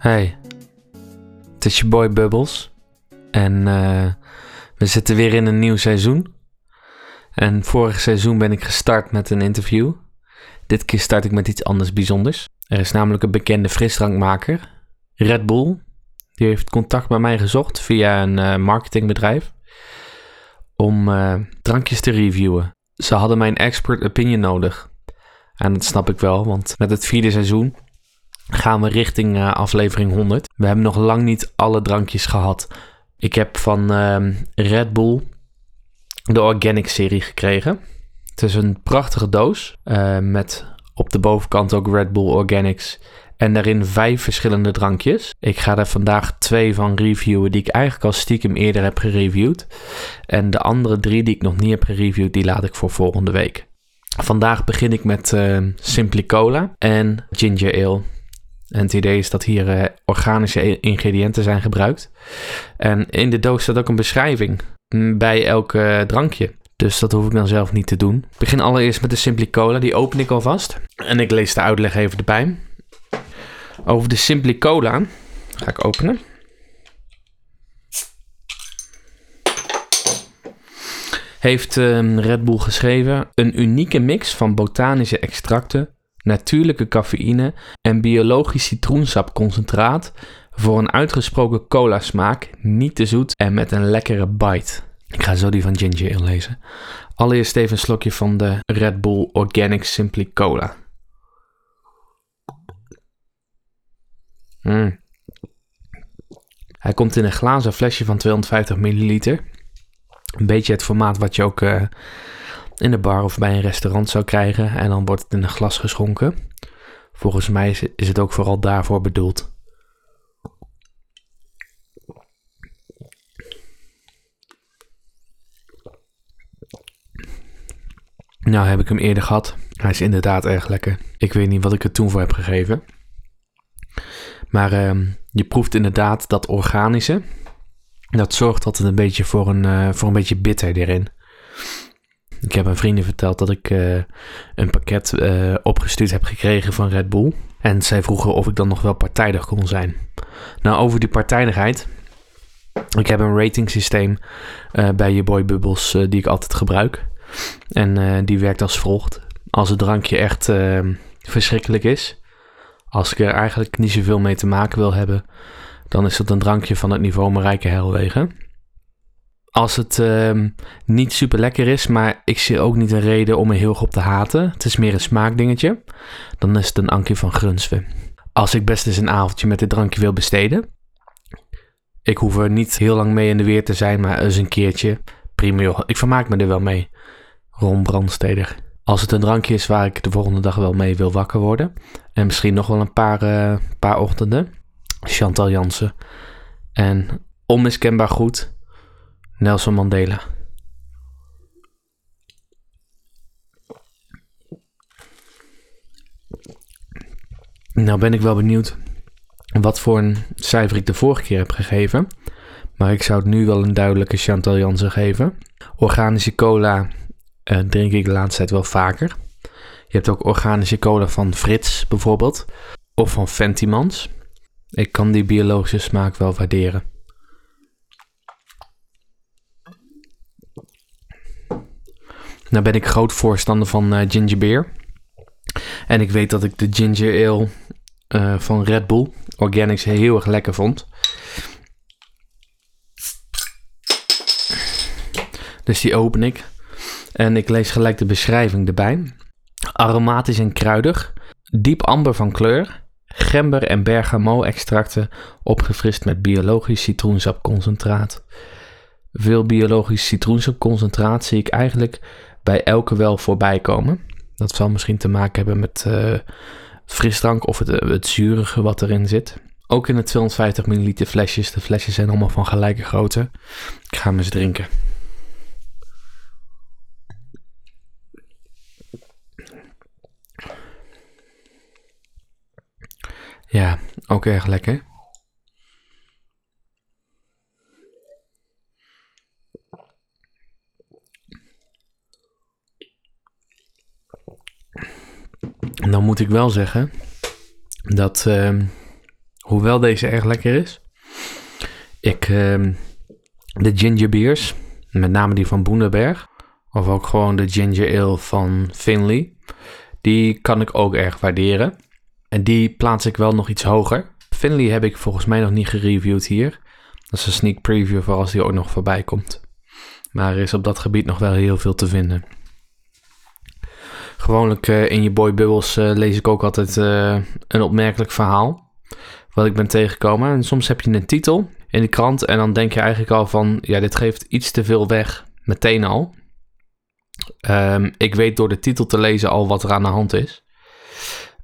Hey, het is je boy Bubbles. En eh, we zitten weer in een nieuw seizoen. En vorig seizoen ben ik gestart met een interview. Dit keer start ik met iets anders bijzonders. Er is namelijk een bekende frisdrankmaker, Red Bull. Die heeft contact met mij gezocht via een eh, marketingbedrijf. Om eh, drankjes te reviewen. Ze hadden mijn expert opinion nodig. En dat snap ik wel, want met het vierde seizoen gaan we richting uh, aflevering 100. We hebben nog lang niet alle drankjes gehad. Ik heb van uh, Red Bull de Organic serie gekregen. Het is een prachtige doos uh, met op de bovenkant ook Red Bull Organics. En daarin vijf verschillende drankjes. Ik ga er vandaag twee van reviewen die ik eigenlijk al stiekem eerder heb gereviewd. En de andere drie die ik nog niet heb gereviewd, die laat ik voor volgende week. Vandaag begin ik met uh, Simply Cola en Ginger Ale. En het idee is dat hier uh, organische ingrediënten zijn gebruikt. En in de doos staat ook een beschrijving bij elk uh, drankje. Dus dat hoef ik dan zelf niet te doen. Ik begin allereerst met de Simply Cola. Die open ik alvast. En ik lees de uitleg even erbij. Over de Simply Cola ga ik openen. Heeft um, Red Bull geschreven: een unieke mix van botanische extracten, natuurlijke cafeïne en biologisch citroensapconcentraat voor een uitgesproken cola smaak, niet te zoet en met een lekkere bite. Ik ga zo die van ginger ale lezen. Allereerst even een slokje van de Red Bull Organic Simply Cola. Mm. Hij komt in een glazen flesje van 250 milliliter. Een beetje het formaat wat je ook uh, in de bar of bij een restaurant zou krijgen. En dan wordt het in een glas geschonken. Volgens mij is het ook vooral daarvoor bedoeld. Nou heb ik hem eerder gehad. Hij is inderdaad erg lekker. Ik weet niet wat ik er toen voor heb gegeven. Maar uh, je proeft inderdaad dat organische. Dat zorgt altijd een beetje voor een, uh, voor een beetje bitter erin. Ik heb aan vrienden verteld dat ik uh, een pakket uh, opgestuurd heb gekregen van Red Bull. En zij vroegen of ik dan nog wel partijdig kon zijn. Nou, over die partijdigheid. Ik heb een ratingsysteem bij je boy Bubbles die ik altijd gebruik. En die werkt als volgt. Als het drankje echt ehm, verschrikkelijk is. Als ik er eigenlijk niet zoveel mee te maken wil hebben. Dan is dat een drankje van het niveau Marijke Helwegen als het uh, niet super lekker is, maar ik zie ook niet een reden om er heel erg op te haten. Het is meer een smaakdingetje. Dan is het een Ankie van Grunsven. Als ik best eens een avondje met dit drankje wil besteden. Ik hoef er niet heel lang mee in de weer te zijn, maar eens een keertje. Prima joh, ik vermaak me er wel mee. Ron Brandsteder. Als het een drankje is waar ik de volgende dag wel mee wil wakker worden. En misschien nog wel een paar, uh, paar ochtenden. Chantal Jansen. En onmiskenbaar goed Nelson Mandela. Nou ben ik wel benieuwd wat voor een cijfer ik de vorige keer heb gegeven. Maar ik zou het nu wel een duidelijke Chantal Jansen geven. Organische cola uh, drink ik de laatste tijd wel vaker. Je hebt ook organische cola van Frits bijvoorbeeld. Of van Fentimans. Ik kan die biologische smaak wel waarderen. Nou ben ik groot voorstander van uh, ginger beer. En ik weet dat ik de ginger ale uh, van Red Bull Organics heel erg lekker vond. Dus die open ik. En ik lees gelijk de beschrijving erbij. Aromatisch en kruidig. Diep amber van kleur. Gember en bergamo extracten opgefrist met biologisch citroensapconcentraat. Veel biologisch citroensapconcentraat zie ik eigenlijk bij elke wel voorbij komen. Dat zal misschien te maken hebben met uh, frisdrank of het, het zurige wat erin zit. Ook in de 250 ml flesjes. De flesjes zijn allemaal van gelijke grootte. Ik ga hem eens drinken. Ja, ook erg lekker. En dan moet ik wel zeggen dat uh, Hoewel deze erg lekker is. Ik, ehm, de ginger beers, met name die van Boenderberg, of ook gewoon de ginger ale van Finley, die kan ik ook erg waarderen. En die plaats ik wel nog iets hoger. Finley heb ik volgens mij nog niet gereviewd hier. Dat is een sneak preview voor als die ook nog voorbij komt. Maar er is op dat gebied nog wel heel veel te vinden. Gewoonlijk uh, in je boy bubbles uh, lees ik ook altijd uh, een opmerkelijk verhaal. Wat ik ben tegengekomen. En soms heb je een titel in de krant. En dan denk je eigenlijk al van. Ja, dit geeft iets te veel weg. Meteen al. Um, ik weet door de titel te lezen al wat er aan de hand is.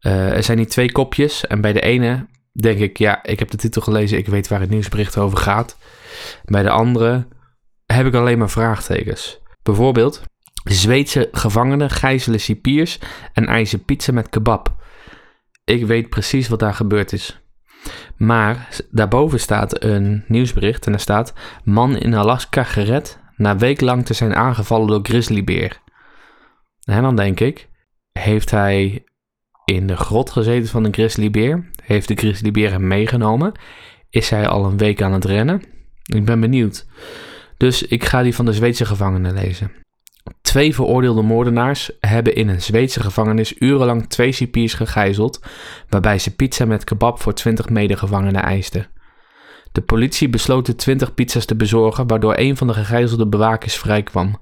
er zijn hier twee kopjes. En bij de ene denk ik. Ja, ik heb de titel gelezen. Ik weet waar het nieuwsbericht over gaat. Bij de andere heb ik alleen maar vraagtekens. Bijvoorbeeld. Zweedse gevangenen gijzelen cipiers en eisen pizza met kebab. Ik weet precies wat daar gebeurd is. Maar daarboven staat een nieuwsbericht en er staat: Man in Alaska gered na week te zijn aangevallen door grizzlybeer. En dan denk ik: Heeft hij in de grot gezeten van een grizzlybeer? Heeft de grizzlybeer hem meegenomen? Is hij al een week aan het rennen? Ik ben benieuwd. Dus ik ga die van de Zweedse gevangenen lezen. Twee veroordeelde moordenaars hebben in een Zweedse gevangenis urenlang twee cipiers gegijzeld, waarbij ze pizza met kebab voor 20 medegevangenen eisten. De politie besloot de 20 pizza's te bezorgen, waardoor een van de gegijzelde bewakers vrijkwam.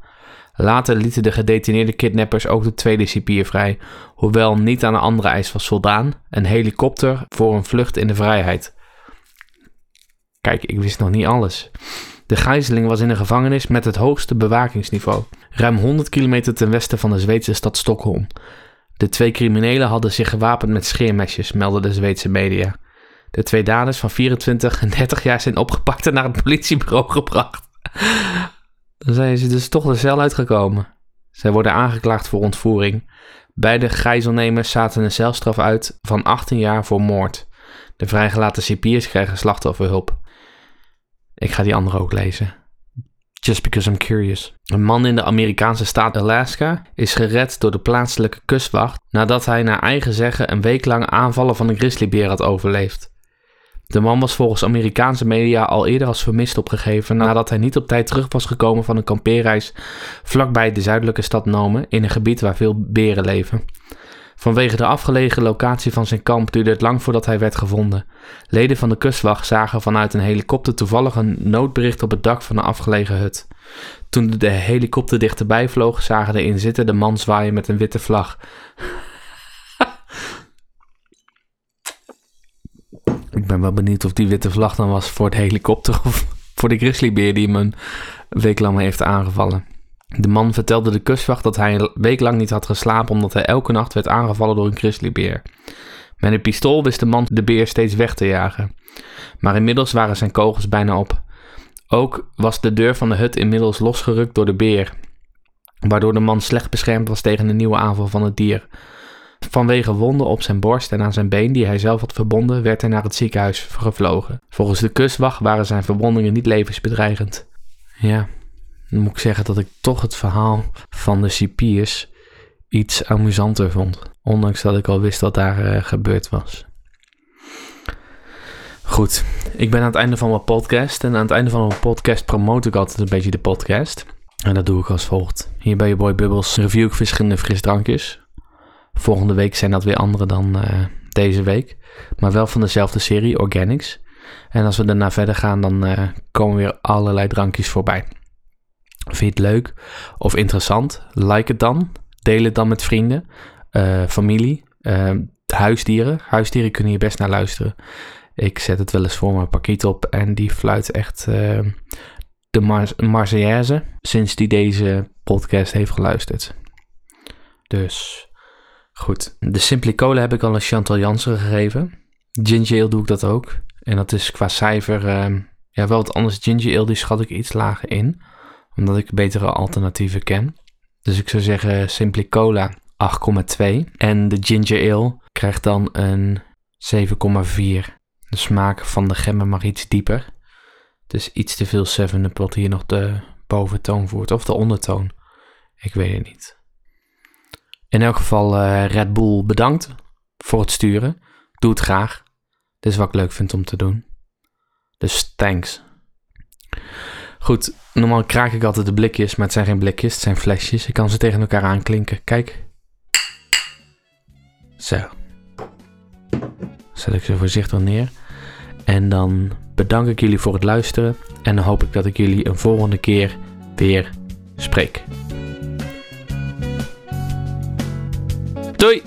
Later lieten de gedetineerde kidnappers ook de tweede cipier vrij, hoewel niet aan een andere eis was voldaan: een helikopter voor een vlucht in de vrijheid. Kijk, ik wist nog niet alles. De gijzeling was in een gevangenis met het hoogste bewakingsniveau, ruim 100 kilometer ten westen van de Zweedse stad Stockholm. De twee criminelen hadden zich gewapend met scheermesjes, melden de Zweedse media. De twee daders van 24 en 30 jaar zijn opgepakt en naar het politiebureau gebracht. Dan zijn ze dus toch de cel uitgekomen. Zij worden aangeklaagd voor ontvoering. Beide gijzelnemers zaten een celstraf uit van 18 jaar voor moord. De vrijgelaten cipiers krijgen slachtofferhulp. Ik ga die andere ook lezen. Just because I'm curious. Een man in de Amerikaanse staat Alaska is gered door de plaatselijke kustwacht nadat hij naar eigen zeggen een week lang aanvallen van een grizzlybeer had overleefd. De man was volgens Amerikaanse media al eerder als vermist opgegeven nadat hij niet op tijd terug was gekomen van een kampeerreis vlakbij de zuidelijke stad Nome in een gebied waar veel beren leven. Vanwege de afgelegen locatie van zijn kamp duurde het lang voordat hij werd gevonden. Leden van de kustwacht zagen vanuit een helikopter toevallig een noodbericht op het dak van een afgelegen hut. Toen de helikopter dichterbij vloog, zagen de inzittenden man zwaaien met een witte vlag. Ik ben wel benieuwd of die witte vlag dan was voor de helikopter of voor de grizzlybeer die hem een week lang heeft aangevallen. De man vertelde de kustwacht dat hij een week lang niet had geslapen omdat hij elke nacht werd aangevallen door een grizzlybeer. Met een pistool wist de man de beer steeds weg te jagen. Maar inmiddels waren zijn kogels bijna op. Ook was de deur van de hut inmiddels losgerukt door de beer, waardoor de man slecht beschermd was tegen een nieuwe aanval van het dier. Vanwege wonden op zijn borst en aan zijn been die hij zelf had verbonden, werd hij naar het ziekenhuis gevlogen. Volgens de kustwacht waren zijn verwondingen niet levensbedreigend. Ja, dan moet ik zeggen dat ik toch het verhaal van de cipiers iets amusanter vond. Ondanks dat ik al wist wat daar uh, gebeurd was. Goed, ik ben aan het einde van mijn podcast. En aan het einde van mijn podcast promote ik altijd een beetje de podcast. En dat doe ik als volgt. Hier bij je Boy Bubbles review ik verschillende frisdrankjes. Volgende week zijn dat weer andere dan uh, deze week. Maar wel van dezelfde serie, Organics. En als we daarna verder gaan, dan uh, komen weer allerlei drankjes voorbij. Vind je het leuk of interessant? Like het dan. Deel het dan met vrienden, uh, familie, uh, huisdieren. Huisdieren kunnen hier best naar luisteren. Ik zet het wel eens voor mijn pakiet op en die fluit echt uh, de Mar Marseillaise sinds die deze podcast heeft geluisterd. Dus goed. De Simply Cola heb ik al een Chantal Jansen gegeven. Ginger ale doe ik dat ook. En dat is qua cijfer ja, wel wat anders. Ginger ale die schat ik iets lager in omdat ik betere alternatieven ken. Dus ik zou zeggen Simply Cola 8,2. En de Ginger Ale krijgt dan een 7,4. De smaak van de gemmen mag iets dieper. Dus iets te veel 7-up wat hier nog de boventoon voert. Of de ondertoon. Ik weet het niet. In elk geval uh, Red Bull bedankt voor het sturen. Doe het graag. Dit is wat ik leuk vind om te doen. Dus thanks. Goed, normaal kraak ik altijd de blikjes, maar het zijn geen blikjes, het zijn flesjes. Ik kan ze tegen elkaar aanklinken. Kijk. Zo. Zet ik ze voorzichtig neer. En dan bedank ik jullie voor het luisteren. En dan hoop ik dat ik jullie een volgende keer weer spreek. Doei!